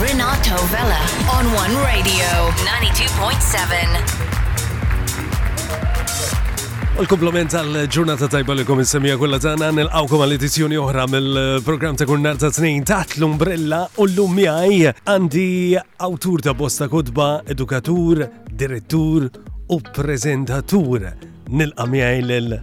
Renato Vella on One Radio 92.7. U l-komplement tal-ġurnata tajba li kom insemmija kollha tagħna nilqgħukom għal edizzjoni oħra mill-programm ta' kunnar ta' tnejn taħt l-umbrella u llum miegħi għandi awtur ta' bosta kotba, edukatur, direttur u preżentatur nilqa' miegħi lil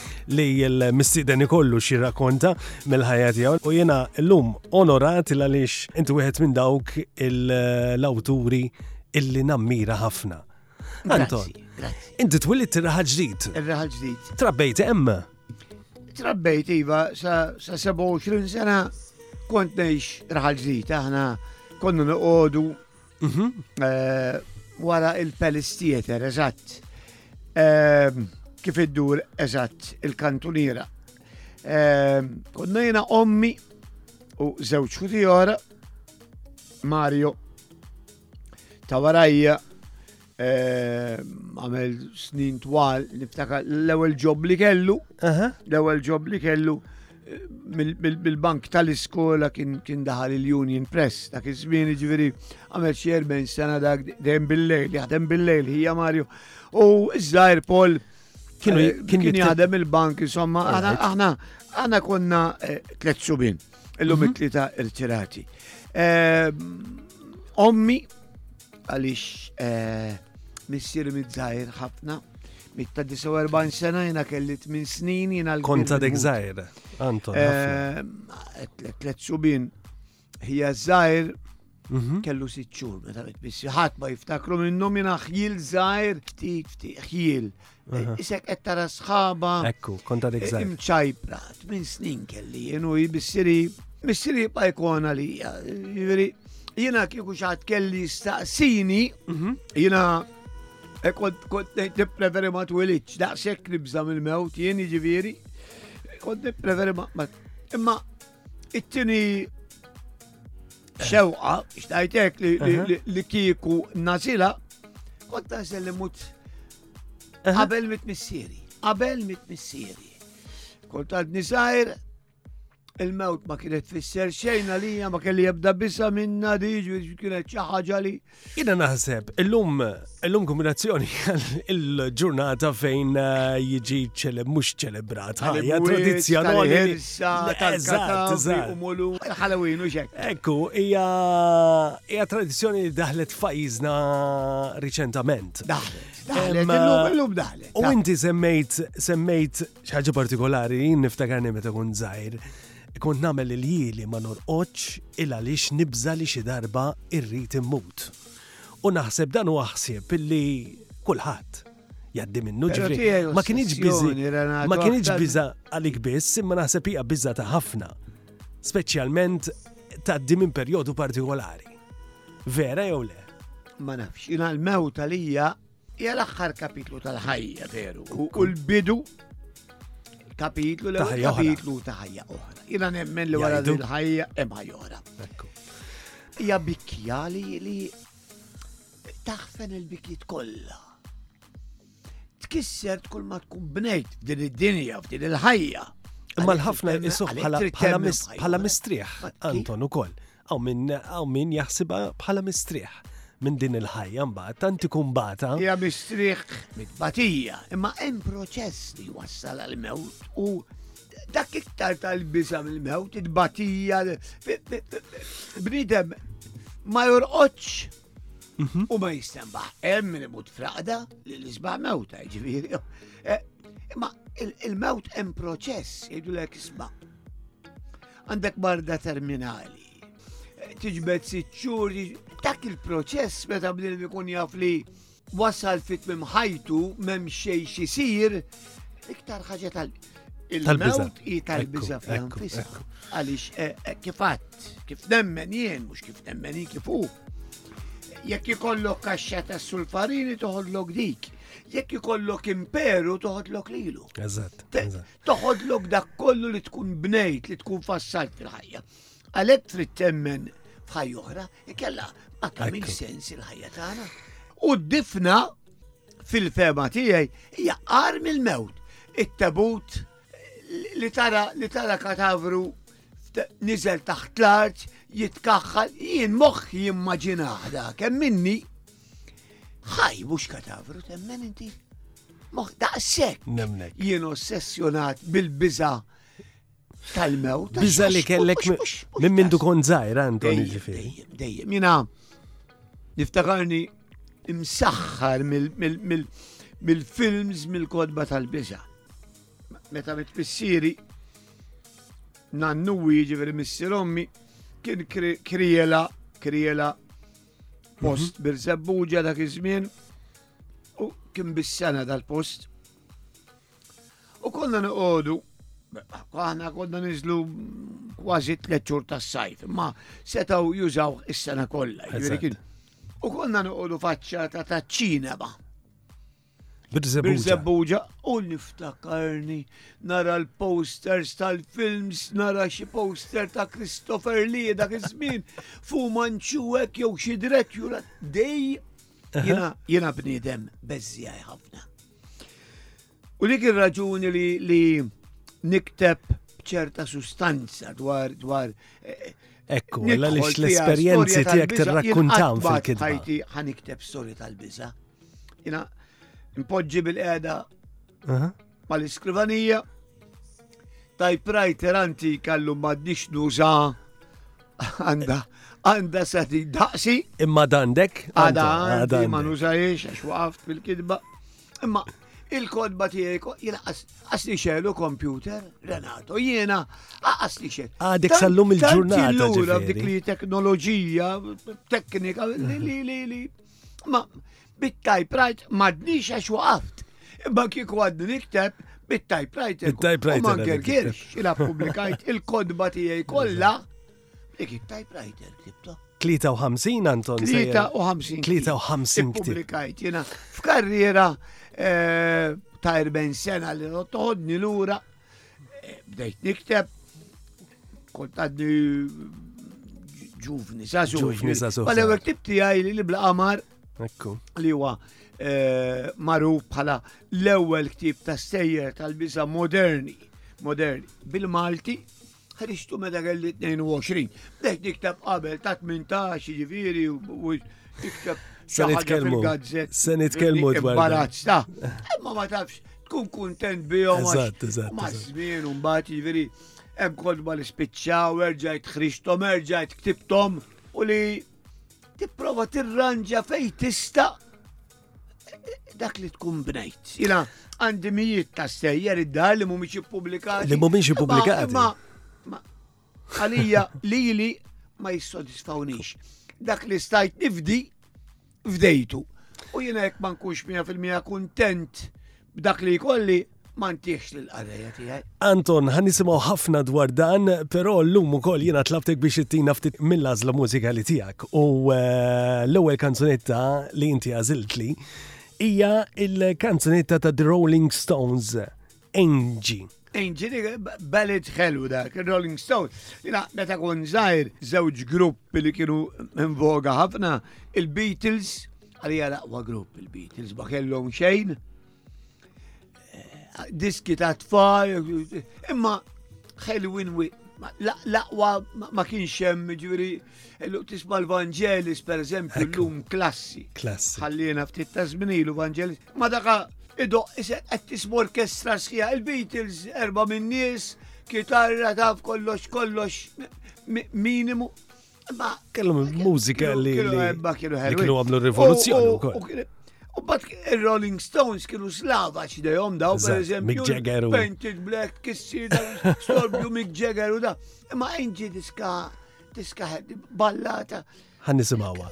li l-mistieden ikollu xi rakkonta mill-ħajja tiegħu u jiena llum onorat il għaliex inti wieħed minn dawk l-awturi illi nammira ħafna. Anton, inti twilid ir-raħal ġdid. Ir-raħal ġdid. Trabbejt hemm. Trabbejt iva sa 27 sena kont ngħix raħal ġdid aħna konna noqogħdu Mhm. Eh, wara il-Palace Theater, eżatt. Eh, kif iddur eżatt il-kantuniera. Eh, konna jena ommi u zewċ kutijora, Mario, ta' warajja Għamel snin twal, niftakar l-ewwel ġob li kellu, l-ewwel ġob li kellu mill-bank tal-iskola kien daħal il-Union Press dak iż-żmien ġifieri għamel xi 40 sena dak dejjem bil-lejl, jaħdem bil-lejl ħija Mario. U ż-żgħir Paul kienu eh, kien jaħdem il-bank insomma aħna aħna konna eh, tliet subin illum mhm. it-tlieta irtirati. Eh, ommi Għaliex eh, missieri mid-żgħir ħafna, mit-ta' 49 sena jiena kelli 8 snin jiena l Konta dek żgħir, Anton. Eh, tlet subin hija żgħir mhm. kellu sitt xhur meta mitmissi ħadd ma jiftakru minnhom jiena ħjil żgħir ftit ftit ħjil Isek qed tara sħaba. Ekku, konta dik żgħir. Imċajpra, minn snin kelli jienu jbissiri, missiri jibqa' jkun għalija. Jiġifieri, jiena kieku xaħat kelli staqsini, mhm. jiena e kont kont nippreferi ma twilidx, daqshekk nibża mill-mewt jien jiġifieri. Kont nippreferi ma imma it-tieni xewqa, xtajtek li kieku nazila, kont nażel li mut Qabel mit missieri, qabel mit missieri. Kont għad nisajr, il-mewt ma kienet fisser xejn għalija ma kelli jabda bisa minna diġu kienet ċaħġa li. Jina naħseb, illum, illum kombinazzjoni il-ġurnata fejn eh, jiġi ċeleb, mux ċelebrat, ħajja tradizjonali. Il-ħalawin u xek. Ekku, hija tradizjoni li daħlet fajizna riċentament. Eżatt. Illum daħlet. U inti semmejt semmejt ħaġa partikolari niftakarni meta kont żgħir. Kont nagħmel il-jieli ma norqodx il għaliex nibża li xi darba irrid immut. U naħseb dan huwa ħsieb illi kulħadd jaddi minnu ġifri. Ma kienieġ biżi, ma kienieġ biża għalik biss, imma naħseb hija biża ta' ħafna. Speċjalment taddi minn perjodu partikolari. Vera jew le? Ma nafx, jina l-mewt għalija hija l-aħħar kapitlu tal-ħajja veru. U l-bidu kapitlu l kapitlu ta' ħajja oħra. Jina nemmen li wara din ħajja hemm ħajja oħra. Hija bikkja li li taħfen il-bikjiet kollha. Tkisser kull ma tkun bnejt f'din id-dinja, f'din il-ħajja. Imma l-ħafna jisuħ bħala mistrieħ, Anton ukoll. Hawn min hawn min jaħsibha bħala mistrieħ minn din il-ħajja mbagħad tant ikun bata. Hija mistrieħ mit-batija, imma hemm proċess li wassal għal mewt u dak iktar tal-biża mill-mewt, it-batija, bnidem ma jorqodx Mhm. u ma jistembaħ. Hemm min imut fraqda li l-isbaħ mewta, ġifieri. Eh, Imma il- il-mewt hemm proċess, jgħidu l isma. Għandek marda terminali. Tiġbed sitt xhur, dak il-proċess meta bniedem ikun jaf li wasal fit mim ħajtu m'hemm xejn xisir, iktar ħaġa tal il-mewt i tal-biża fl-anfisa. Għaliex eh, eh, kif għadd, kif nemmen jien, mhux kif nemmen jien kif hu. Jekk ikollok kaxxa ta' sulfarini toħodlok dik. Jekk ikollok imperu toħodlok lilu. Eżatt. Toħodlok dak kollu li tkun bnejt, li tkun fassalt fil-ħajja. Għalhekk trid temmen f'ħajja oħra, ikella ma tagħmel sens il-ħajja tagħna. U d-difna fil-fema tiegħi hija qar mill-mewt. It-tabut li tara li tara katavru niżel taħt l-art, jitkaħħal, jien moħħi jimmaġinaħ dak, minni Ħaj, mhux katavru, temmen inti? Moħ daqshekk. Nemnek. Jien ossessjonat bil-biża' tal-mew. Biża' li kellek minn mindu kon żgħir għandhom jiġifieri. Dejjem, jiena niftakarni imsaħħar mill-films mill-kodba tal-biża. Meta mitfissiri nannu jiġifieri missier ommi kien kriela kriela post mhm. bil-żebbuġa dak iż-żmien u kien bis-sena dal-post. U konna noqogħdu aħna konna niżlu kważi tliet xhur tas-sajf, imma setgħu jużaw is-sena kollha. U konna noqogħdu faċċa ta' taċ-ċinema. Birzebuġa u niftakarni nara l-posters tal-films, nara xi poster ta' Christopher Lee dak iż-żmien, fu manċuwek jew xi Dracula dej jiena jiena bniedem beżżjaj ħafna. U dik ir-raġuni li li nikteb ċerta sustanza dwar dwar eh, Ekku, l-esperjenzi tiegħek tirrakkuntaw fil-kitba. Ħajti ħanikteb storja tal-biża' Jina, impoġġi bil-qeda mal-iskrivanija, typewriter anti kallu maddix nuża għanda għanda sati daqsi. Imma dandek? Għada, għada, ma nużajiex, għax waqaft fil-kidba. Imma il-kodba tiegħek jiena qasli xelu kompjuter, Renato, jiena qasli xel. Għadek sallum il-ġurnata. Lura dik li teknoloġija, teknika li li li li. Ma bit-typewriter m'għadniex għax waqaft. Imma kieku għadni nikteb bit-typewriter. Bit-typewriter. Ma nkirkirx, ila publikajt il-kodba tiegħi kollha. Dik it-typewriter ktibtu. 53 Anton. 53. 53. Publikajt jena f'karriera eh, ta' 40 sena li toħodni lura Bdejt nikteb, kont għadni ġuvni, sa' ġuvni, sa' ġuvni. Għal-ewel ktibti għaj li bla qamar. Ekku. Li huwa eh, maruf bħala l-ewwel ktib ta' sejjer tal-biża moderni, moderni bil-Malti, Ħriġtu meta kelli 22. Bdejt niktab qabel ta' 18 ġifieri u niktab Se nitkellmu. Se nitkellmu dwar. Barazza. Imma ma tafx tkun kuntent bihom. Eżatt, eżatt. Ma żmien u mbagħad jiġifieri hemm kodba li spiċċaw, erġajt ħriġthom, erġajt ktibthom u li tipprova tirranġa fejn tista' dak li tkun bnejt. Ila għandi mijiet ta' sejjer id-dar li mhumiex ippubblikati. Li mhumiex ippubblikati. Ma għalija li li ma jissodisfawnix. Dak li stajt nifdi fdejtu. U jiena jekk ma nkunx 100% kuntent b'dak li jkolli, ma ntiex l-qareja tiegħi. Anton, ħan nisimgħu ħafna dwar dan, però llum ukoll jiena tlabtek biex ittina ftit mill-għażla mużikali tiegħek. U eh, l-ewwel kanzunetta li inti għażiltli hija il-kanzunetta ta' The Rolling Stones, Angie. Inġini ballet ħelu dak, Rolling Stone. Jina, meta kun zaħir, zewġ grupp li kienu voga ħafna, il-Beatles, għalija laqwa grupp il-Beatles, ma kellhom xejn, diski ta' tfal, imma ħelwin l-aqwa ma kienx hemm ġifieri l tisma' l-Vangelis pereżempju llum klassi. Klassi. Ħallina ftit ta' żminilu Vangelis. Ma daka idoq qed tisma' orkestra sħiħa il-Beatles erba' min-nies, kitarra taf kollox kollox minimu. Kellhom mużika li. Kienu għamlu rivoluzzjoni. U bat il-Rolling Stones kienu slava ċidejom daw, per eżempju. Mick Jagger. Painted Black, Kissi, Storbju Mick Jagger u da. Ma inġi diska, diska ballata. Għan nisimawa.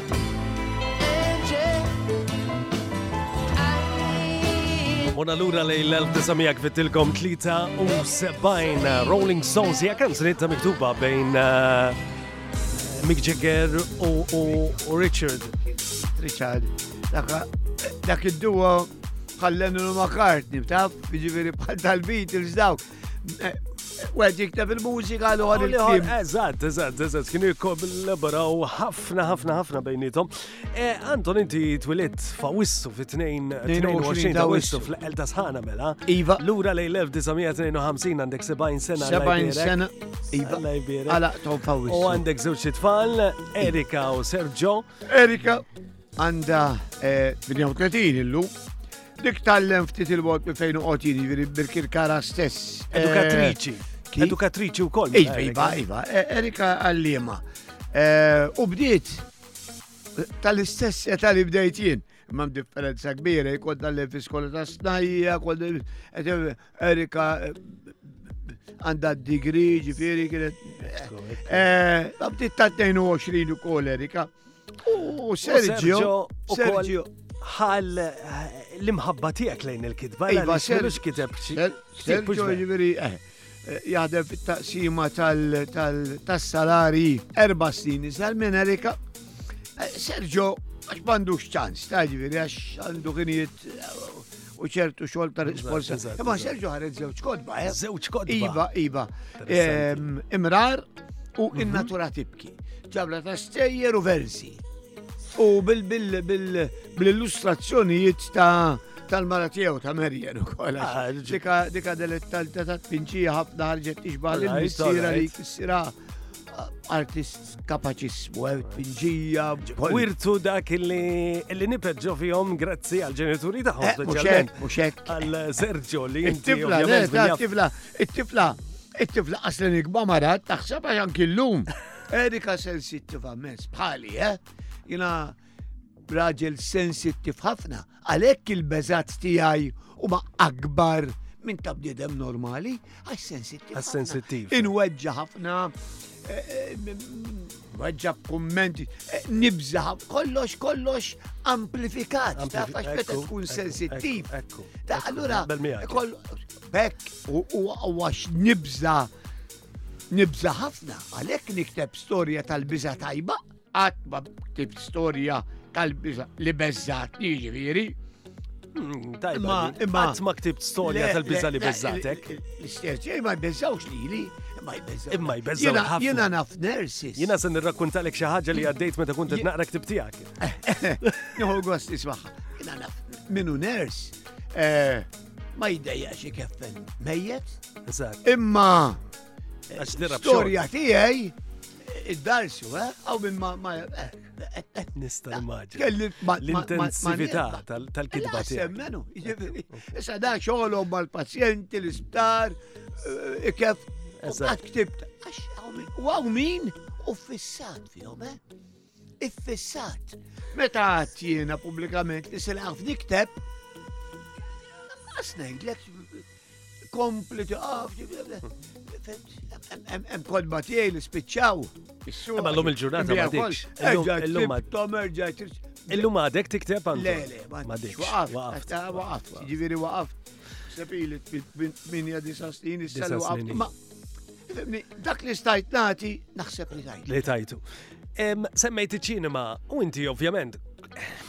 Mona lura lej l-1973 Rolling Stones hija kanzunetta miktuba bejn eh, Mick Jagger u Richard. Richard, dak id-duo bħal Lennon u McCartney, taf, jiġifieri bħal tal-Beatles dawk, Weġik ta' fil-mużika l għor il-klim. Eżat, eżat, eżat, kienu jikkollaboraw ħafna, ħafna, ħafna bejnietom. E, Anton, inti twilit fa' wissu fi 22 ta' wissu fl-el ta' sħana mela. Iva. L-ura lej 1952 għandek 70 sena. 70 sena. Iva. Għala, tom fa' wissu. U għandek zewċi tfal, Erika u Sergio. Erika. Għanda 38 eh, illum. Dik tal-lem ftit il-bot minn fejn uqot jini jiġifieri bil-kirkara stess. Eh, Edukatriċi. Edukatriċi u koll. Iva, iva, iva. Eh, Erika għallima. U bdiet tal-istess età li bdejt jien. Imma differenza kbira, jkoll tal-lem fi skola ta' snajja, Erika għandha d-digri, ġifieri kienet. Għabdiet ta' 22 ukoll Erika. U Sergio. Sergio ħal l-imħabba tiegħek lejn il-kitba. Iva, Sergio kiteb. Sergio ġifieri jaħdem fit-taqsima tal-salari erba snin iżgħar minn Erika. Eh, Sergio, għax m'għandux ċans, ta' ġifieri għax għandu kinijiet eh, u ċertu xogħol ta' risposta. Imma Sergio ħareġ żewġ kodba, eh? Żewġ kodba. Iva, iva. Ehm, imrar u mhm. in-natura tibki. Ġabra ta' stejjer u versi. U bil-illustrazzjonijiet ta' tal-mara tiegħu ta' Merjen ukoll. Ah, dika dika tal ta' tpinċija ħafna ħarġet tixbah l-missira li kissira artist kapaċi s-swer, tpinġija, Wirtu dak li li nipeġġo fihom grazzi għal ġenituri tagħhom eh, speċjalment. Muxek. Għal Sergio li jinti. Tifla, tifla, tifla, tifla għaslen ikba marat taħseb għax anki l-lum. Erika sensittiva mess, bħali, eh? Jina raġel sensittiv ħafna. Għalhekk il-beżgħat tiegħi huma akbar minn ta' bniedem normali għax sensittiv. Għax sensittiv. Inweġġa ħafna eh, eh, Waġġa kummenti, eh, nibza kollox, kollox amplifikat, ta' fax meta tkun sensittiv. Ta' allura, bekk u għax nibza, nibza ħafna, għalek nikteb storja tal-biza tajba, Qatt ma b'tib storja tal-biża li beżżat li ġifieri. Hmm, tajba, imma qatt ma ktibt storja tal-biża li beżżatek. L-istess ma jbeżżawx lili. Imma jbeżżaw ħafna. Jiena naf nersis. Jiena se nirrakkuntalek xi ħaġa li għaddejt meta kont naqra ktib tiegħek. Nieħu gost ismaħħa. Jiena naf minu ners eh, ma jdejja xi keffen mejjet. Imma storja tiegħi Id-darsu, eh? Għaw minn ma ma eh, eh, eh. Nista l-maġi. L-intensività tal-kidba Semmenu, issa da xolom mal-pazjenti, l-isptar, ikef, għad ktibt, għaw min, u fissat fihom, eh? Iffissat. Meta għat jiena pubblikament li se naqaf nikteb, għasnejdlek kompli tiqaf, hemm kodba tiegħi li spiċċaw. Imma llum il-ġurnata ma dikx. Illum għadek. Illum għadek tikteb għandu. Le, le, ma dikx. Waqaft, waqaft, ġiviri waqaft. Sepili, minja disa snin, issa waqaft. Dak li stajt nati, naħseb li tajt. Li tajtu. Semmejt iċ-ċinema u inti ovvjament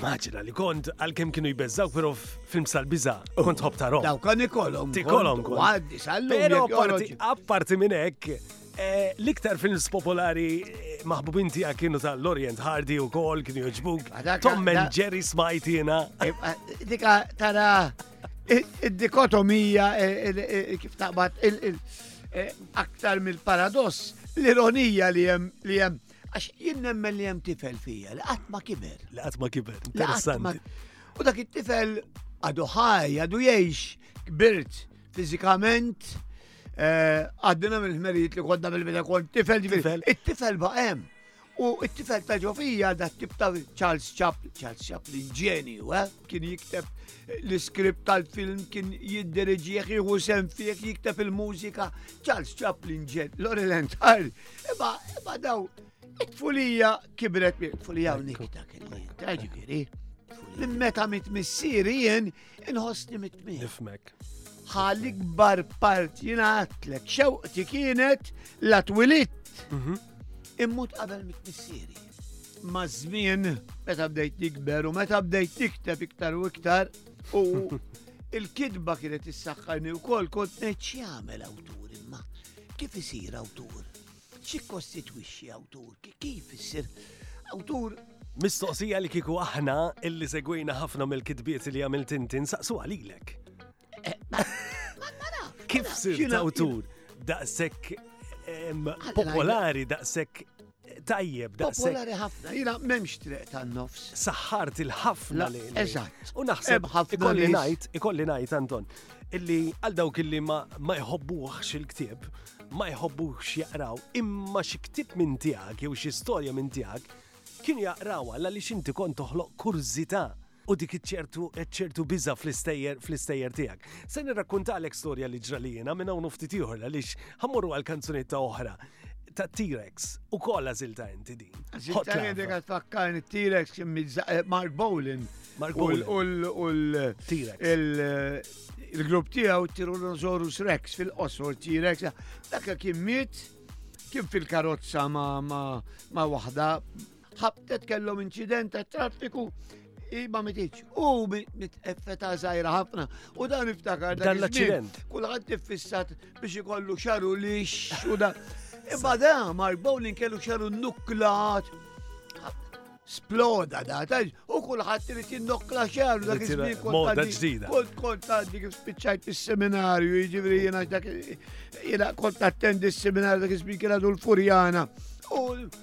Maġina li kont għal-kem kienu jbezzawk, pero film sal-biza, kont hop tarom. Daw kan ikolom. Tikolom. Għaddi, sal Pero apparti minn hekk, eh, l-iktar films popolari eh, maħbubin tija kienu ta' Lorient Hardy u kol kienu joġbuk. Tom and Jerry smajtina. Eh, dika tara Id-dikotomija kif taqbad aktar mill-paradoss, l-ironija li hemm li hemm għax jien nemmen li hemm tifel fija li qatt ma kiber. Li qatt ma kiber. Interessanti. U dak it-tifel għadu ħaj, għadu jgħix, kbirt fiżikament, eh, għaddina minn ħmerijiet li kodda mill-bida kont tifel tifel. It-tifel baqem. U t-tifel ta' ġofija da' tip ta' Charles Chaplin, Charles Chaplin ġeni, u eh? kien jikteb l-iskript tal-film, kien jiddirġieħ, jieħu sem fih, jikteb il-mużika, Charles Chaplin ġen, Laurel and Hardy. Eba, eba daw, it-fulija kibret, it-fulija unikita kelli, ta' ġifiri. Minn meta mit missieri jien Inħossni mitmi. Nifmek. Ħal ikbar part jina għatlek, xewqti kienet la twilit. Mhm. Immut qabel mit-missieri. Ma żmien meta bdejt nikber u meta bdejt tikteb iktar u iktar u il-kidba kienet issaħħarni wkoll kont ngħid x'jagħmel awtur imma kif isir awtur. X'jikkostitwixxi awtur? Kif issir awtur? Mistoqsija li kiku aħna illi segwejna ħafna mill-kitbiet li għamil tintin saqsu għalilek. Eh, kif sir awtur? Daqsek popolari, daqsek tajjeb da' Popolari ħafna, jina memx triq ta' nofs. Saħħart il-ħafna li. Eżatt. U naħseb ħafna li najt, ikolli najt, Anton, illi għal dawk illi ma jħobbuħx il-ktib, ma jħobbuħx jaqraw, imma xi ktib minn tiegħek jew xi storja minn tiegħek kienu jaqraw għal li xinti kont toħloq kurżità u dik iċċertu ċertu biża fl-istejjer fl-istejjer tiegħek. Se nirrakkuntalek storja li ġralina minn hawn ftit ieħor għaliex ħammorru għal kanzunetta oħra ta' T-Rex u koll għazilta inti din. Għazilta inti għat fakkarni T-Rex eh, Mark Bowlin. Mark Bowlin. U l-T-Rex. Il-grupp tijaw Tyrannosaurus Rex fil-qosor T-Rex. Dakka kien mit kien fil-karozza ma' wahda Ħabtet kellhom inċident ta' traffiku ma mitiċ. U mit-effeta zaħira ħafna. U dan iftakar dan l-accident. Kulħadd tiffissat biex ikollu xaru li u da. Imma da, Mark Bowling kellu xaru nuklat. Sploda da, tal, u kulħadd irid jinnokla xaru dak iż-żmien kont Kont kont għaddi kif spiċċajt is-seminarju, jiġifieri jiena dak jiena kont attendi s-seminarju dak iż-żmien kien għadu l-Furjana.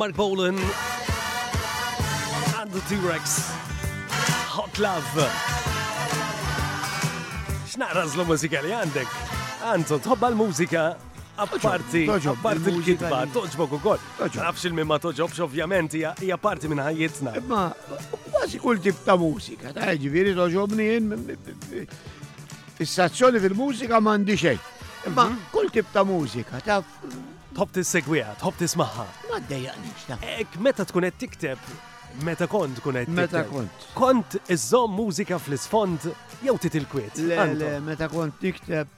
Mark Bolan and the T-Rex. Hot Love. X'naqra zlu mużika li għandek? Anzo, tħobba l-mużika apparti, apparti l-kitba, toġbok u kol. Nafx il-min ma toġobx, ovvjament, hija parti minn ħajjitna. Ma, kważi kull tip ta' mużika, ta' ġviri toġobni Fissazzjoni fil-mużika m'għandi xejn. Imma mhm. kull tip ta' mużika ta' Tħobb tissegwiha, tħobb tismagħha. Ma ddejjaqniex ta'. Ek meta tkun qed tikteb Meta kont tkun qed Meta kont. Kont iżżomm mużika fl-isfond jew titilkwiet. Le, le, meta kont tikteb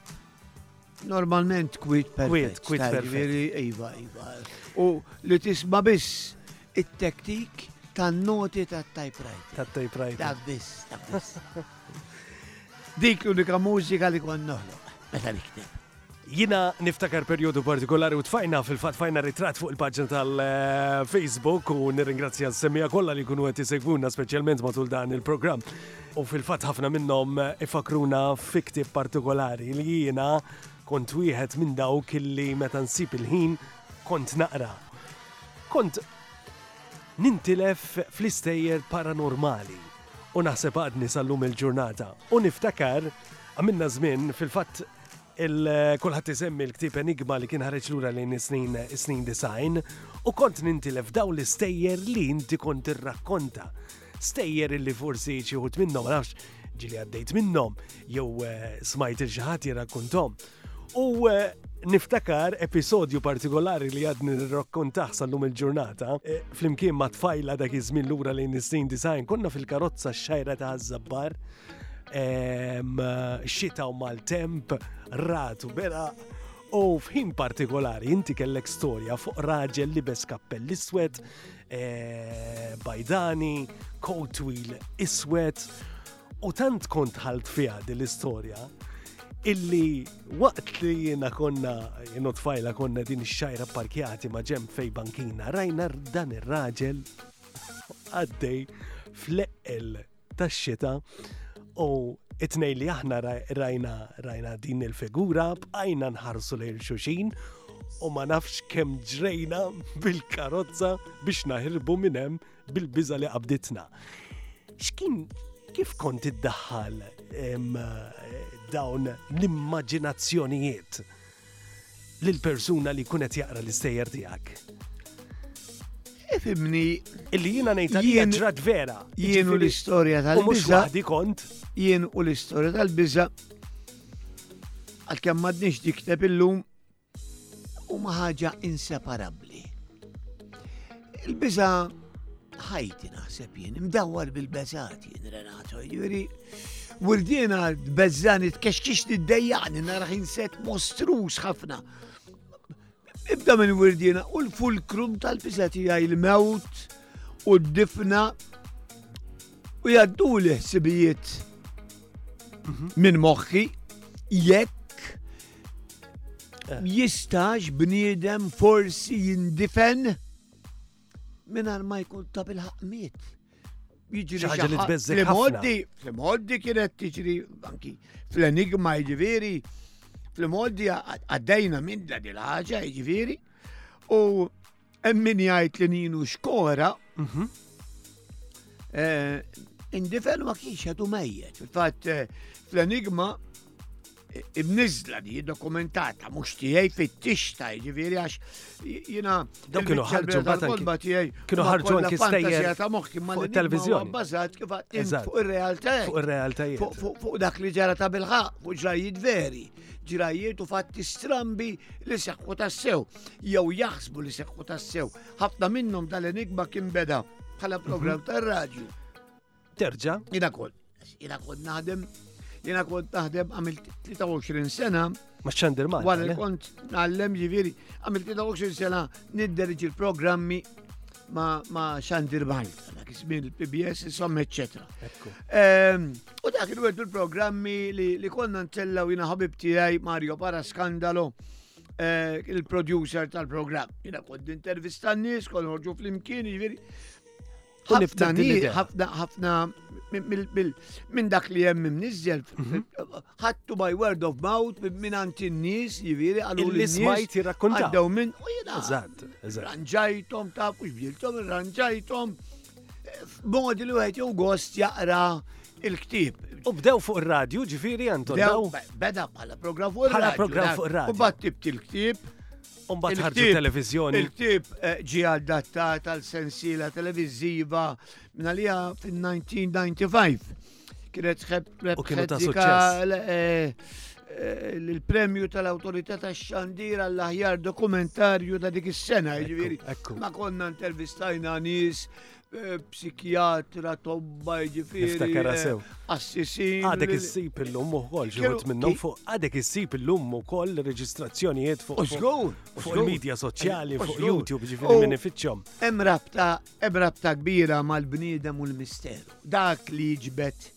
Normalment kwit perfett. Kwit, kwit perfett. Iva, iva. U li tisma biss it-tektik tan-noti tat-typewriter. Tat-typewriter. Dak biss, dak biss. Dik l-unika mużika li kon noħloq meta nikteb. Jina niftakar periodu partikolari u tfajna fil-fat fajna ritrat fuq il-pagġna tal-Facebook u nirringrazzja s-semija kolla li kunu għet jisegwuna specialment matul dan il-program. U fil-fatt ħafna minnhom ifakkruna fi ktieb partikolari li jiena kont wieħed minn dawk li meta nsib il-ħin kont naqra. Kont nintilef fl-istejjer paranormali u naħseb għadni sal-lum il-ġurnata u niftakar għamilna żmien fil-fatt Il-kulħadd isemmi l-ktieb Enigma li kien ħareġ lura lejn is-snin is-snin design u kont nintilef daw l-istejjer li inti kont irrakkonta. Stejjer illi forsi xi wħud minnhom nafx ġili għaddejt minnhom jew eh, smajt il xi ħadd jirrakkuntom. U eh, niftakar episodju partikolari li għadni nirrakkontaħ sal-lum il-ġurnata, eh, flimkien ma tfajla dak iż-żmien lura lejn is-snin design, konna fil-karozza xajra ta' Zabbar xita u mal-temp, rat u bera, u fħin partikolari inti kellek storja fuq raġel libes kappell iswed, eh, bajdani, coat twil iswed, u tant kont ħalt fija dil-istorja illi waqt li jina konna, jino tfajla konna din xajra parkjati ma ġem fej bankina, rajna dan ir-raġel għaddej fl-eqqel tax-xita u it-tnejn li aħna rajna rajna din il-figura bqajna nħarsu lejn xuxin u ma nafx kemm ġrejna bil-karozza biex naħirbu minn hemm bil-biża li qabditna. X'kien kif kont iddaħħal dawn l-immaġinazzjonijiet? lill-persuna li jkun qed jaqra l-istejjer tiegħek. Ifimni. Illi jiena ngħidha li ġrat vera. Jien u l-istorja tal-biża. kont. Jien u l-istorja tal-biża. Għalkemm m'għadniex dikteb illum u ħaġa inseparabbli. Il-biża ħajti naħseb jien, mdawwar bil-beżat jien Renato, juri. Wurdina bezzani tkexkix niddejjani nara set mostrus ħafna. Ibda minn wurdina u l-fulkrum tal-biża tiegħi il-mewt u d-difna u jaddu li ħsibijiet mhm. minn moħħi jekk Jistax bniedem forsi jindifen mingħajr ma jkun ta' bil-ħaqmiet. Jiġri ħaġa li tbeżżek. Fl-moddi, fl-moddi kienet tiġri anki fl-enigma jiġifieri, fl-moddi għaddejna minn dil ħaġa jiġifieri, u Hemm min jgħid li ninu xkora. Mhm. Eh, Indifen ma kienx għadu mejjet. Fil-fatt eh, fl-enigma eh, imnizla di dokumentata mhux tiegħi fit-tixta jiġifieri għax jiena Dawk kienu ħarġu mbagħad anki- tiegħi kienu ma ħarġu kollha anki fantasija stejjer ta' moħħ imma fuq l-enigma it-televiżjoni. huwa bbażat kif għad- Eżatt. fuq ir-realtà fuq ir-realtajiet. fuq fuq- fuq dak li ġara ta' bilħaq, fuq ġrajiet veri. ġrajiet u fatti strambi li seħħu tassew, jew jaħsbu li seħħu tassew. Ħafna minnhom dal-enigma kien beda bħala mhm. program tar-radju. Terġa? Jina kont, jina kont naħdem, jina kont naħdem għamilt 23 sena. Ma ċandir ma. Għal kont għallem ġiviri, għamilt 23 sena nidderġi il-programmi ma Xandir Malta, dak ismin il-PBS, insomma, eccetera. Ehm, u dak il għeddu l-programmi li konna ntellaw jina ħabib tijaj Mario Para Skandalo, eh, il-producer tal-programm. Jina kod intervista n-nis, kod ħorġu fl-imkien, ġviri. ħafna, ħafna, minn dak li jem minn nizzel, mhm. ħattu by word of mouth minn għand in-nies, jiġifieri għalu li smajt jirrakkuntaw. Għaddew minn u jiena. Eżatt, eżatt. Ranġajthom ta' kux bdilthom, ranġajthom b'modi li wieħed jew gost jaqra il-ktib. U bdew fuq ir-radju, ġifieri għandhom. Beda bħala programm fuq ir-radju. Bħala programm fuq ir-radju. U bat tib il-ktib. U mbagħad ħarġu televizjoni. Il-ktib eh, ġie adattat għal sensiela televiżiva minn għalija fin-1995. Kienet U kienu ta' suċċess. Eh, eh, l-premju tal-autorità ta' xandir għall-aħjar dokumentarju ta' dik is-sena, ġifieri. Ma konna intervistajna nies eh, psikjatra, tobba, ġifieri. Niftakara sew. Assisin. Għadek issib illum ukoll ġiħut minnhom fuq għadek issib illum ukoll reġistrazzjonijiet fuq fuq il-medja soċjali fuq YouTube ġifieri minn ifittxhom. Hemm rabta Hemm rabta kbira mal-bniedem u l-misteru. Dak li jiġbed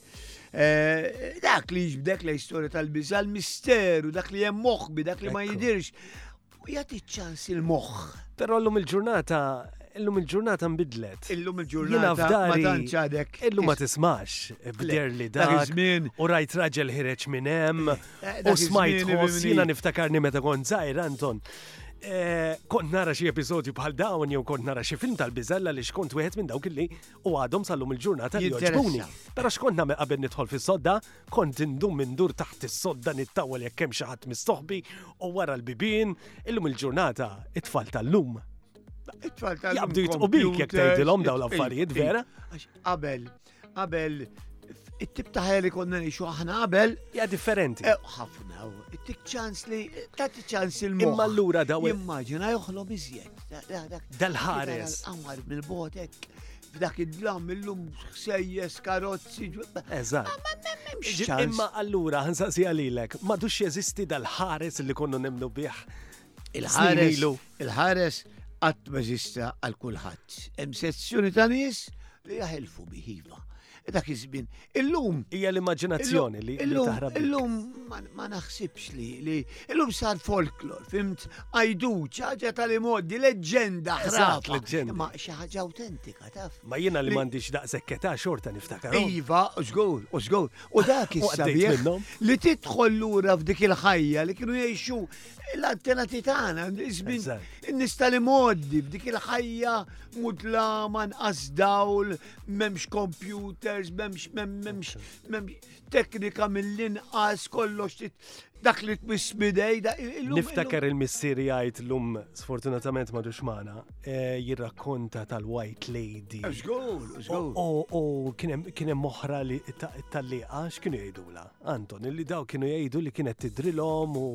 eh, dak li jiġbdek lej storja tal-biża, l-misteru, dak li hemm moħbi, dak li ma jidirx. U jagħti ċans il-moħħ. Però llum il-ġurnata Illum il-ġurnata nbidlet. Illum il-ġurnata ma tanċadek. Illum ma tismax. Bder li dak. Iż-żmien. U rajt raġel ħireġ minn hemm. Eh, u smajt ħoss jiena niftakarni meta kont żgħir Anton. Eh, kont nara xi episodju bħal dawn jew kont nara xi film tal-biżella li xkont wieħed minn dawk li u għadhom sallum il-ġurnata li joġbuni. Però xkont nagħmel qabel nidħol fis-sodda, kont indum minn dur taħt is-sodda nittawwel jekk hemm xi ħadd mis-soħbi u wara l-bibien, illum il-ġurnata it-tfal tal-lum. Jabdu jitqu bik jekk tgħidilhom dawn l-affarijiet vera. Qabel Qabel it-tip ta' ħajja li konna nixu aħna qabel. Ja differenti. Eh, ħafna, it-tik ċans li, tat ċans il mum Imma l-lura daw. Immaġina joħlo bizjed. Dal-ħares. Għamar mil-botek, f'dak id-dlam il-lum sejjes, karozzi. Eżat. Imma allura, ħansaqsi għalilek, ma dux jeżisti dal-ħares li konnu nemnu bih Il-ħares qatt ma eżista għal kulħadd. Hemm sezzjoni ta' nies li jaħelfu biħiva. E dak iż-żmien. Illum hija l-immaġinazzjoni li taħrab. Illum ma naħsibx li li illum sar folklor, fimt għajdu ċaġa tal-imoddi, leġġenda ħrab. Leġġenda. Ma xi ħaġa autentika taf. Ma jiena li m'għandix daqshekk età xorta niftakar. Iva, u żgur, u żgur. U dak is li tidħol lura f'dik il-ħajja li kienu jgħixu l-antenati tagħna, żmien nista li moddi b'dik il-ħajja mutla ma nqas dawl, m'hemmx computers, m'hemmx m'hemmx m'hemmx teknika mill-inqas kollox dak li tmiss bidej. Niftakar il-missier jgħid lum sfortunatament ma duxmana eh, jirrakkonta tal-White Lady. Xgur, xgur. U kien hemm oħra li tal-liqa x'kienu jgħidula? Anton, li daw kienu jgħidu li kienet tidrilhom u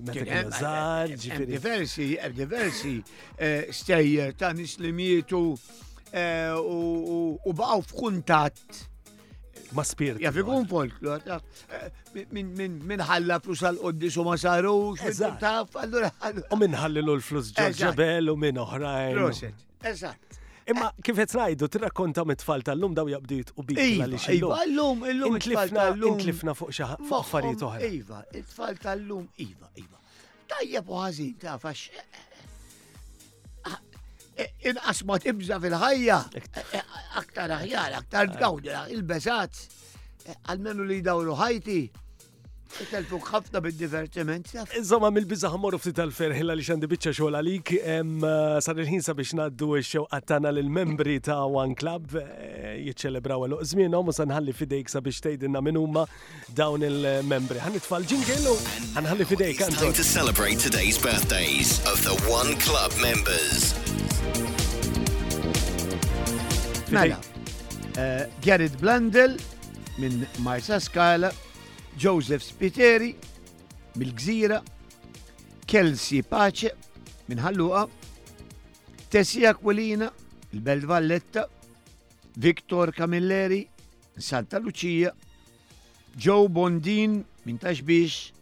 meta kienu żgħar. Diversi, diversi stejjer ta' nis li mietu u baqgħu f'kuntatt ma spirit. Ja fikun folklor, eh, minn ħalla flus għal-qoddis u ma sarux, taf, allura. U minn ħallilu l-flus ġebel u minn oħrajn. Proset. Eżatt. Imma eh. kif qed ngħidu tirrakkonta mit-tfal tal-lum daw jaqbdiet u bik iva, għaliex iva, illum. Iva, illum it-tfal tal-lum. Intlifna fuq xi affarijiet oħra. Iva, it-tfal tal-lum iva, iva. Tajjeb u ħażin ta' fax. Eh, eh, inqas ma tibża fil-ħajja, aktar aħjar, aktar tgawdi, il-beżat, għal-menu li jdawru ħajti, Telfuk ħafna bid-divertiment. Insomma, mill-bizaħ morru ftit tal-ferħilla li xandi bicċa xogħol għalik, eh, sar il-ħin sabiex naddu x-xewqat tagħna lill-membri ta' One Club eh, jiċċelebraw l żmienhom u sanħalli fidejk sabiex tgħidilna min huma dawn il-membri. Ħan nitfal ġingilu, ħanħalli fidejk għandu. to celebrate today's birthdays of the One Club members. Mela, eh, Gerrit Blandel, minn Marsaskala, Joseph Spiteri mill-Gżira, Kelsey Pace minn Ħalluqa, Tessia Aquilina, il-Belt Valletta, Viktor Camilleri, Santa Lucia, Joe Bondin minn Taxbix,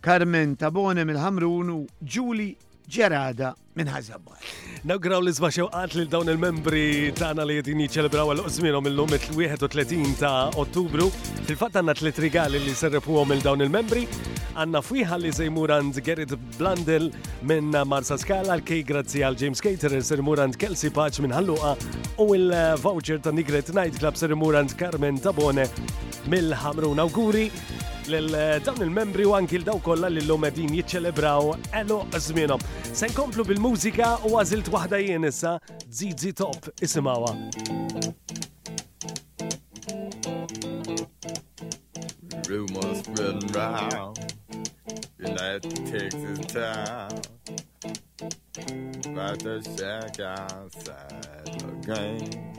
Carmen Tabone mill-Ħamrun u Julie Ġerada minn Ħażabbar. Nawgraw li sbaħ xewqat lil dawn il-membri tagħna li qegħdin jiċċelebraw għal żmienhom illum il-31 ta' Ottubru. Fil-fatt għandna tliet rigali li serrepuhom il dawn il-membri. Għandna fwiħa li se jmur għand Gerrit Blandel minn Marsa Skala, l-Kej Grazzi għal James Caterer se jmur għand Kelsey Paċ minn Ħalluqa u l-voucher ta' Nigret Night Club se jmur għand Carmen Tabone mill-Ħamrun. Awguri lil eh, dawn il-membri u anki l-daw kollha li l-lum qegħdin jiċċelebraw elu żmienhom. Se nkomplu bil-mużika u għażilt waħda jien issa Zizi Top isimgħuha. Rumors spread around, your life takes its time. About to shack outside the game.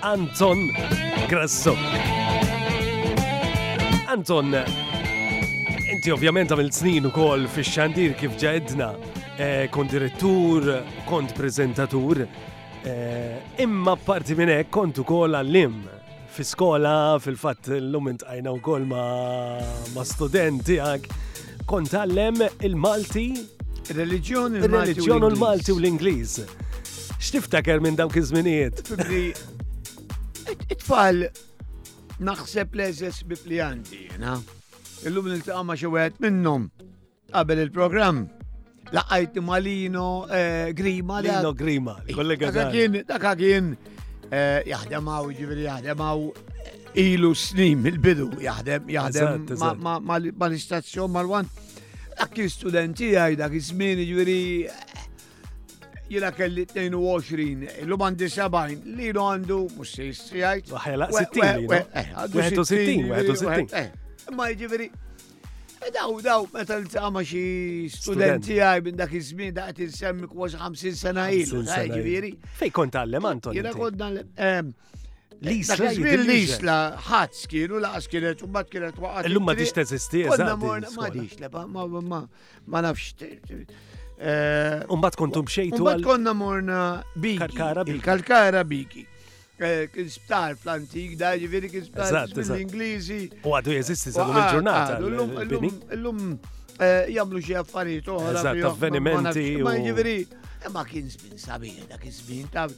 Anton Grasso. Anton, inti ovvjament għamil snin u kol fi xandir kif ġedna, eh, kont direttur, kont prezentatur, eh, imma parti minnek kont u kol għallim fi skola, fil-fat l-lum intqajna u kol ma, ma studenti għak, kont għallem il-Malti, il-reġjon il-Malti u l-Malti u l-Ingliż. X'tiftaker minn dawk iż-żminijiet? It-tfal naħseb leżes bi plijanti, na? Illum niltaqa' ma' xi wieħed minnhom qabel il-programm. Laqajt Malino eh, Grima. Lino Grima, kollega Dak kien, dak kien eh, jaħdem għaw, ġiviri jaħdem għaw eh, ilu snin il-bidu jaħdem, jaħdem mal-istazzjon mal-wan. Dak kien studenti għaj dak iż-żmien, ġiviri jina kelli 22, l-lum għandi 70, li jino għandu, mux se jistrijajt. Waħela 60, 61, 61. Ma jġiviri, e daw, daw, meta l-tama xie studenti għaj minn dak iż-żmien da qed insemmi kważi 50 sena ilu, ġifieri. Fej kont għallem Anton. Jiena kont għallem. L-isla. L-isla ħadz kienu laqas kienet u bat kienet waqgħet. Illum ma tix teżisti. Konna morna ma tix leba, ma nafx. Eh, Umbat kontu bxejtu. Umbat konna morna biki. Kalkara biki. Kalkara biki. Eh, kien sptar fl-antik, da ġiviri kien sptar fl-Ingliżi. U għadu jeżisti sa' l-lum il-ġurnata. L-lum eh, jamlu xie affarijiet oħra. Eżatt, avvenimenti. Ma ġiviri, eh, ma kien zmin sabiħ, da kien zmin ta'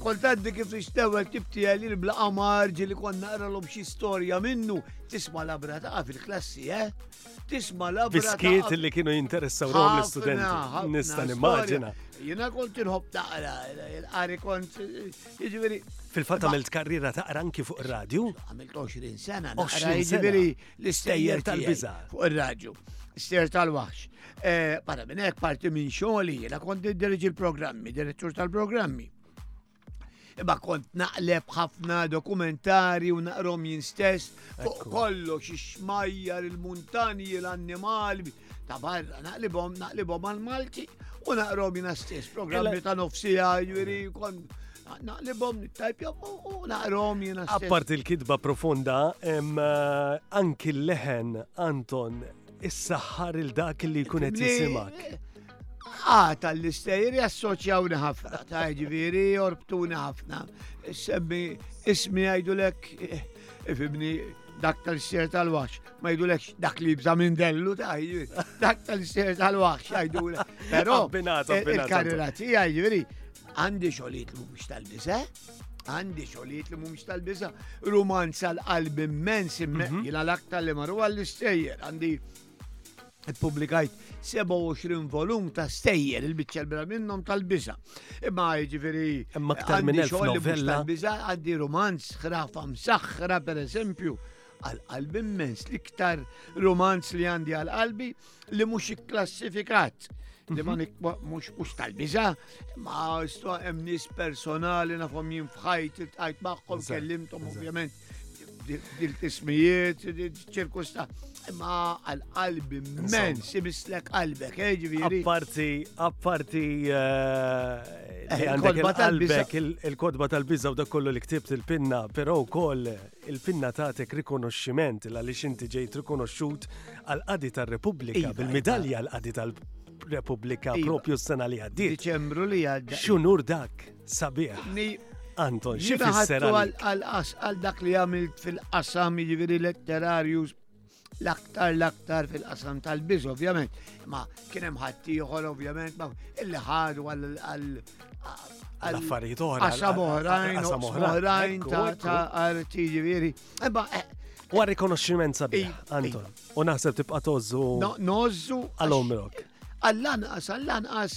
Kontaddi kif nixtewel tip tiegħi li bla qamar ġili konna naqralhom xi storja minnu tisma' labra ta' fil-klassi, eh? Tisma' labra. Biskiet li kienu jinteressaw rom l-istudenti. Nista' nimmaġina. Jiena kont inħobb taqra, il-qari kont jiġifieri. Fil-fatt għamilt karriera taqra anki fuq ir-radju. Għamilt 20 sena. 20 sena. Jiġifieri l-istejjer tal-biża fuq ir-radju, stejjer tal-waħx. Eh, barra minn hekk parti minn xogħli jiena kont diriġi l-programmi, direttur tal-programmi. Imma kont naqleb ħafna dokumentari u naqrom jien stess fuq kollox ix-xmajjar, il-muntanji, l-annimali. ta' barra, naqlibhom, naqlibhom għal Malti u naqrom jina stess, programmi ta' nofsija, juri, kon naqlibhom nittajpjom u naqrom jina stess. Appart il-kitba profonda, eh, anki l-leħen Anton is-saħħar il-dak li jkun qed jisimak. Ah, tal-istejri assoċjawni ħafna, ta' ġviri jorbtuni ħafna. Semmi ismi għajdu lek, eh, ifibni dak tal-istier tal-wax, ma jidulekx dak li jibza minn dellu tajju, dak tal-istier tal-wax, jgħidulek. Però il-karriera tiegħi jiġifieri, għandi xogħlijiet li mhumiex tal-biża, għandi xogħlijiet li mhumiex tal-biża, rumanza l-qalb immens immens, mhm. jiena l-aktar li marru għall-istejjer, għandi Ippubblikajt 27 volum ta' stejjer il-biċċa l-bira minnhom tal-biża. Imma jiġifieri Imma aktar minn elf novella. Biża għandi romanz ħrafa msaħħra pereżempju għal qalbi immens l-iktar romanz li għandi għal qalbi li mhux ikklassifikat li ma mhm. mux mux tal-biza, ma sto hemm nies personali nafhom jien fħajt, tajt magħhom kellimtom ovvjament dil-tismijiet, ċirkusta. Ma għal-qalbi mens, imislek qalbek, eh, ġiviri. Apparti, apparti. Eh, eh, il-kodba tal-bizbek, il-kodba tal-bizza u dakollu li ktibt il-pinna, pero u koll il-pinna tatek rikonoxximent, għalix inti ġejt rikonoxxut għal-qadi tal-Repubblika, iva, bil-medalja iva. għal-qadi tal-Repubblika iva. propju s-sena li għaddit. Diċembru li għaddit. Xunur dak. Sabiħ. Anton, xi fisser għal dak li għamilt fil-qasam jiġifieri letterarju l-aktar l-aktar fil-qasam tal-biz, ovvjament. Ma kien hemm ħaddieħor, ovvjament, ma illi ħadu għal affarijiet oħra. Qasam oħrajn, oħrajn ta' arti ġifieri. Imma eh, U għar rikonoxximent sabiħ, Anton. U naħseb tibqa' tożżu. Nożżu. Għal-omrok. Għallanqas, għallanqas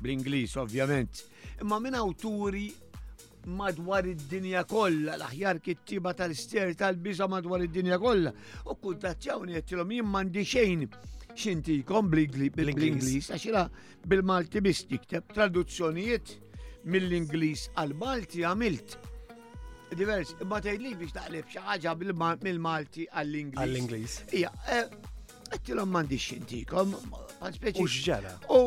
bl-Ingliż ovvjament, imma minn awturi madwar id-dinja kollha, l-aħjar kittiba tal-ister tal-biża madwar id-dinja kollha. U kuntattjawni jettilhom jien m'għandi xejn xintikom bl-Ingliż, għaxila bil-Malti biss tikteb traduzzjonijiet mill-Ingliż għal-Malti għamilt. Divers, imma tgħidli biex taqleb xi ħaġa mill-Malti għall-Ingliż. Għall-Ingliż. Ija, eh, Għattilom mandi xintikom, għazpeċi. U xġara. U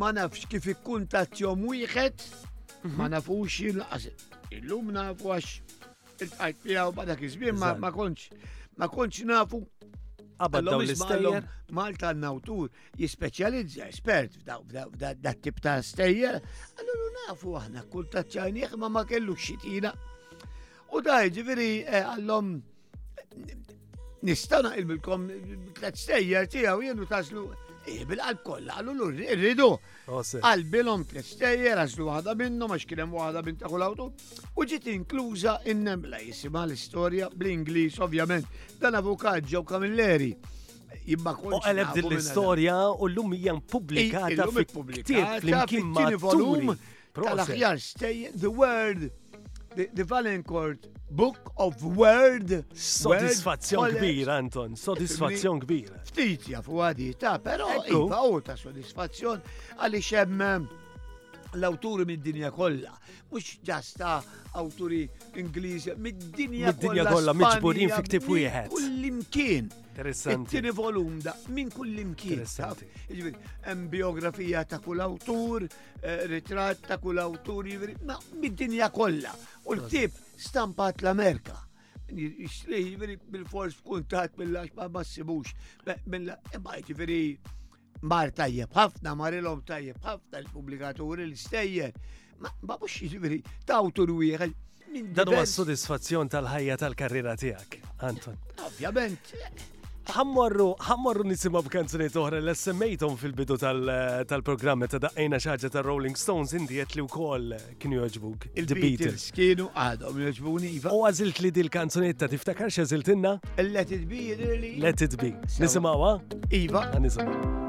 ma nafx kif ikkuntazzjom wieħed, mhm. ma nafux il-qas. Illum nafu għax il-tqajt miegħu ma dak iż-żmien ma konċ. Ma konċ nafu qabad dawn l-istejjer. Malta n-nawtur jispeċjalizza espert f'dat tip ta' stejjer, allura nafu aħna kuntazzjonieh ma ma kellu xitina. U da ġifieri eh, għallhom Nistana il-bilkom tlet stejjer tijaw jenu tażlu eh, bil-qalb kollha għallu l-rridu. Oh, Qalbilhom tlet stejjer għażlu waħda minnhom għax kien hemm waħda minn ta' kull awtu u ġiet inkluża in-nemla jisimha l-istorja bl-Ingliż ovvjament dan avukat ġew Kamilleri jimma kont. U għaleb din l-istorja u l-lum hija publikata fil-ktieb fl-imkien ma' volum tal-aħjar stejjer, the word, the, the Valencourt Book of Word. Sodisfazzjon kbir, Anton, sodisfazzjon kbir. Ftit jaf u għadi ta' pero iva u ta' sodisfazzjon għalli xem eh, l-awturi mid-dinja kollha, mhux ġasta awturi Ingliżi mid-dinja kollha. Mid-dinja kollha miġburin fi ktib wieħed. Kullimkien. Interessanti. Tieni volum da minn kullimkien. Interessanti. Jiġifieri, hemm biografija ta' kull awtur, Eh, ritratt ta' kull awtur mid-dinja kollha. U l-ktib stampat l-Amerika. Jixtri jivri bil-fors kuntat mill-lax ma massibux. Imma jivri mar tajjeb ħafna, marilhom tajjeb ħafna l-publikaturi l-istejjer. Ma mux jivri ta' awtur wieħed. Dan huwa s-sodisfazzjon tal-ħajja tal-karriera tiegħek, Anton. Ovvjament. Ħammorru, ħammorru nisimgħu b'kanzuniet oħra li semmejthom fil-bidu tal-programm ta' daqqejna xaġa ta' Rolling Stones inti qed li wkoll kienu jogħġbuk. Il-Beatles kienu għadhom jogħġbuni iva. U għażilt li dil kanzunetta tiftakar x'għażilt inna? Let it be, really. Let it be. Nisimgħuha? Iva. Nisimgħu.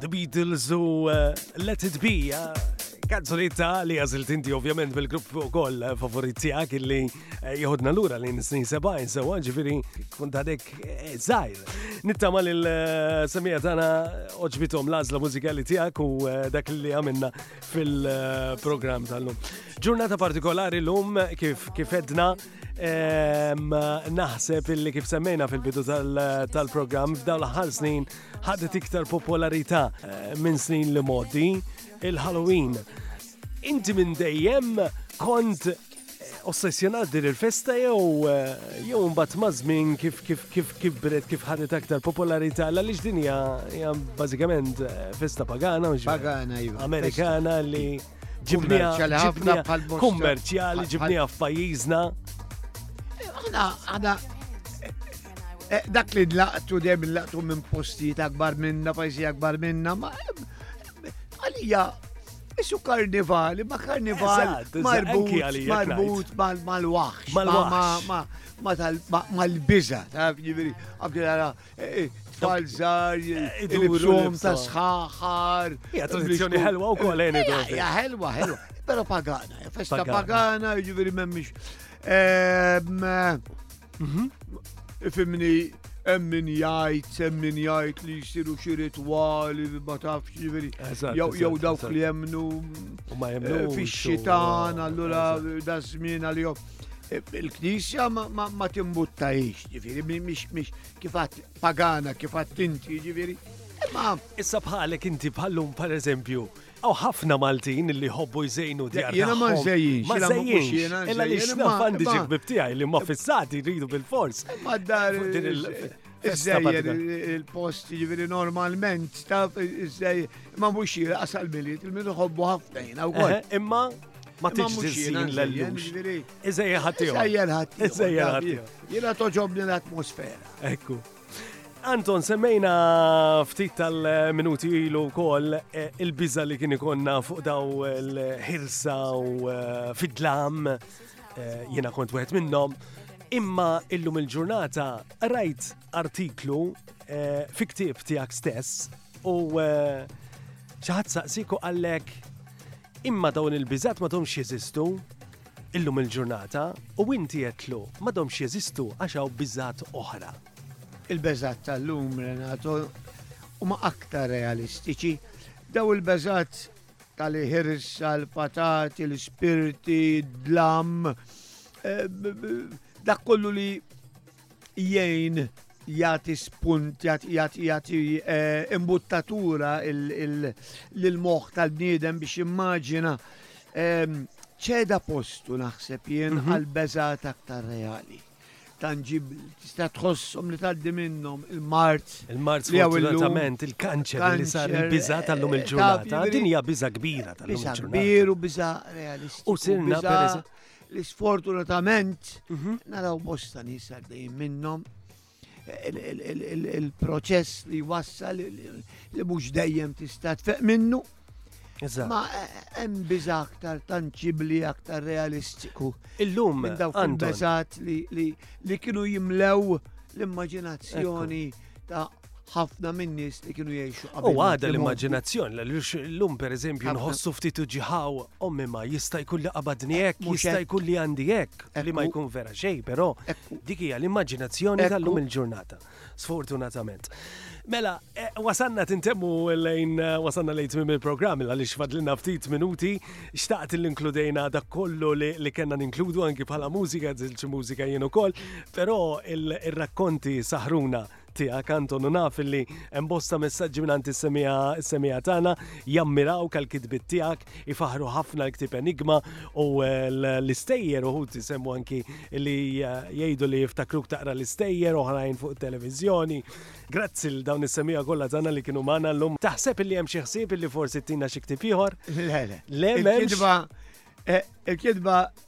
The Beatles u Let It Be, kanzunetta li għazilt inti ovvjament bil-grupp fuq kol eh, favorit tijak illi eh, jħodna l-ura li nisnin sebajn sewa ġifiri kun tadek eh, zaħir. Nittama li l-semija tana oġbitom lazla muzikali tijak u dak li għamilna fil-program tal-lum. Ġurnata partikolari l-lum kif kif edna naħseb illi kif semmejna fil-bidu tal-programm f'daw l-ħar snin ħadet iktar popolarità eh, minn snin li modi il-Halloween. Inti minn dejjem kont eh, ossessjonat din il-festa jew eh, jew mbagħad ma' żmien kif kif kif kibret kif ħadet aktar popolarità għaliex din hija bażikament festa pagana u Pagana, iva. Amerikana li. Festa ġibniha kummerċjali, ġibniha f'pajjiżna. Għana, għana, eh, dak li laqtu dem laqtu minn postijiet akbar minna, pajjiżi akbar minna, ma għalija Isu karnival, ma karnival marbut, marbut mal-waħx, mal-biza, taf ġiviri, għabdi għara Tfal żgħar, idurhom ta' sħaħar. Hija tradizzjoni ħelwa wkoll għajn idurhom. Hija ħelwa, ħelwa. Però pagana, festa pagana, jiġifieri m'hemmx. Mhm. Fimni hemm min jgħid, hemm min jgħid li jsiru xi ritwali ma tafx jiġifieri. Jew dawk li jemmnu eh, fix-xitan, allura da żmien għalihom. Eh, Il-Knisja ma timbuttajx. Ġifieri mhix mhix kif għad pagana kif għad tinti, ġifieri. Imma issa bħalek inti bħallum pereżempju, għaw ħafna Maltin li ħobbu jżejnu djar. Jena ma nżejjin, ma nżejjin. Illa li xna fandi ġibbib tijaj li ma fissati rridu bil-fors. Ma dar Iżżejjer il-post ġiviri normalment, taf, iżżejjer, ma mux jira għasal miliet, il-miliet ħobbu ħafna jina u Imma ma tiġ l-lux. Iżejjer ħaddieħor. Iżejjer ħaddieħor. Iżejjer ħaddieħor. Jiena toġobni l-atmosfera. Ekku. Anton, semmejna ftit tal-minuti ilu kol eh, il-biza li kien ikonna fuq daw il-ħirsa u eh, fidlam eh, jena kont wieħed minnhom. Imma illum il-ġurnata rajt artiklu fi ktieb tiegħek stess u xaħat saqsiku għallek imma dawn il-biżat ma domx jeżistu Illum il-ġurnata, u inti għedtlu, m'għadhomx jeżistu għax hawn biżgħat oħra. Il-beżgħat tal-lum, Renato, huma aktar realistiċi. Daw il-beżgħat tal-ħirsa, l-patati, l-spirti, d-dlam, eh, dak kollu li jgħin jagħti spunt, jagħti eh, imbuttatura l-moħħ tal-bniedem biex immaġina ehm, ċeda postu naħseb jien mhm. għal beżat aktar reali tangibli, tista' tħossom li tgħaddi minnhom il-mart. Il-mart sfortunatament il-kanċer li sar il-biża eh, tal-lum il-ġurnata. Din hija biża kbira tal-lum il-ġurnata. Biża kbir u biża realistika. U sirna pereżempju Li sfortunatament mhm. naraw bosta nies għaddejjin minnhom il-proċess li wassal li mhux dejjem tista' tfeq minnu. Ma eh, hemm biża aktar tanċibli, aktar realistiku. Illum minn dawk il-beżat li kienu jimlew l-immaġinazzjoni ta' ħafna minn nies li kienu jgħixu qabel. U għada l-immaġinazzjoni, l-lum per eżempju nħossu ftit uġiħaw, ommi ma jista' jkun li qabadni eh, hekk, jista' jkun li għandi hekk, li ma jkun vera xej, però dik hija l-immaġinazzjoni tal-lum il-ġurnata, sfortunatament. Mela, eh, wasanna tintemmu lejn eh, wasanna lejn tmim il-programm għaliex fadlina ftit minuti, xtaqt l-inkludejna dak kollu li kena ninkludu anki bħala mużika, zilċi mużika jenu ukoll, però il-rakkonti saħruna tiegħek Anton u naf li hemm bosta messaġġi mingħand is-semija tagħna jammiraw kal-kitbit tiegħek, ifaħru ħafna l-ktib Enigma u eh, l-istejjer uħud isemmu anki li eh, jgħidu li jiftakruk taqra l-istejjer oħrajn fuq televizjoni. Grazzi l dawn is-semija kollha tagħna li kienu magħna llum. Taħseb li hemm xi ħsieb li forsi tina xi ktib ieħor? Le, le. Le, il-kitba eh, il-kitba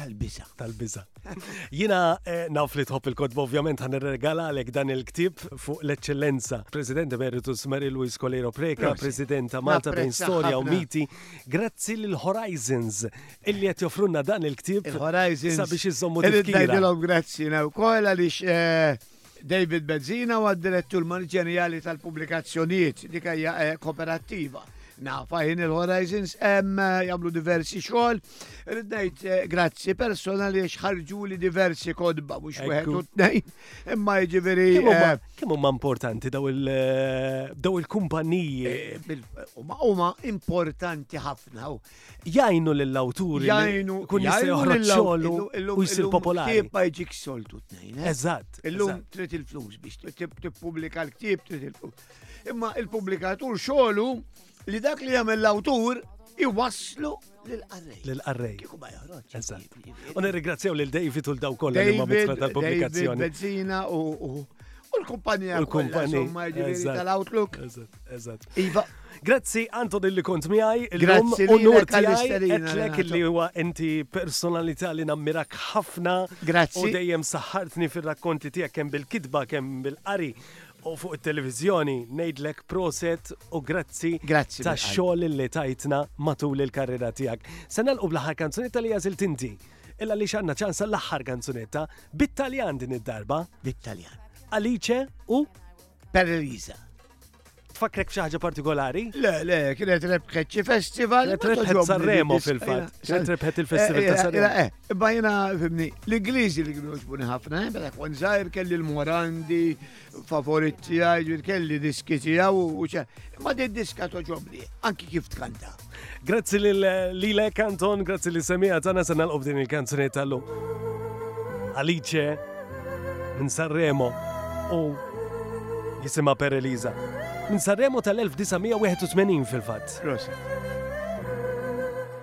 Tal-biża. Tal-biża. Jina eh, naf li tħobb il-kodba ovvjament ħan regalalek dan il-ktib fuq l-eċċellenza. President Emeritus Mary Louise Colero Preca, President ta' Malta bejn Storja u Miti. Grazzi lil Horizons illi qed joffrunna dan il-ktib. Horizons. Sabiex iżommu tifkira. Grazzi, na wkoll għaliex eh, David Bezzina huwa d-Direttur Maniġerjali tal-Pubblikazzjonijiet, dik hija koperattiva nafa jien il-Horizons hemm eh, jagħmlu diversi xogħol. Irid ngħid eh, grazzi personali għax ħarġu li diversi kodba mhux wieħed u tnejn. Imma jiġifieri. Eh, kemm huma importanti daw il-kumpaniji? Huma huma importanti ħafna u Jgħinu lill-awtur li jgħinu kun jista' joħroġ xogħlu u jsir popolari. Ktieb ma jġikx soltu tnejn. Eh? Eżatt. Illum trid il-flus biex tippubblika l-ktieb trid il-flus. Imma il-pubblikatur xogħlu li dak li jagħmel l-awtur iwasslu l-arrej. L-arrej. Kieku ma joħroġ. Eżatt. U nirringrazzjaw lil David u l-daw kollha li ma mitħla tal-pubblikazzjoni. David Bezzina u U l-kumpanija. U l-kumpanija. Ma ġiviri tal-Outlook. Eżat, eżat. Iva. Grazzi Anton li kont miħaj. Grazzi li unur tiegħi għetlek li huwa inti personalità li nammirak ħafna. Grazzi. U dejjem saħartni fir-rakkonti tiegħek kemm bil-kitba kemm bil-qari u fuq il-televizjoni nejdlek proset u grazzi grazzi ta' xogħol li tajtna matul il-karriera tiegħek. Se nagħlqu bl-aħħar kanzuni tal-li għażilt inti. Illa għaliex għandna ċans għall-aħħar kanzunetta bit-Taljan din id-darba. Bit-Taljan. Alice u Perriza. Tfakkrek f'xi ħaġa partikolari? Le, le, kienet rebħet xi festival. Kienet rebħet Sanremo fil-fatt. Kienet rebħet il-festival eh, ta' eh, Sanremo. Eh, imma jiena fimni, l-Ingliżi li kienu jogħġbuni ħafna, bella kon żgħir kelli l-Morandi, favorit tijaj, kelli diski tijaw u ċe. Ma di diska toġobni, anki kif tkanta. Grazzi li l kanton, grazzi li semija tana sanna l din il-kanzuni tal-lu. Alice, minn Sanremo, u jisima Per Eliza. Minn Sanremo tal-1981 fil-fat. Prosit.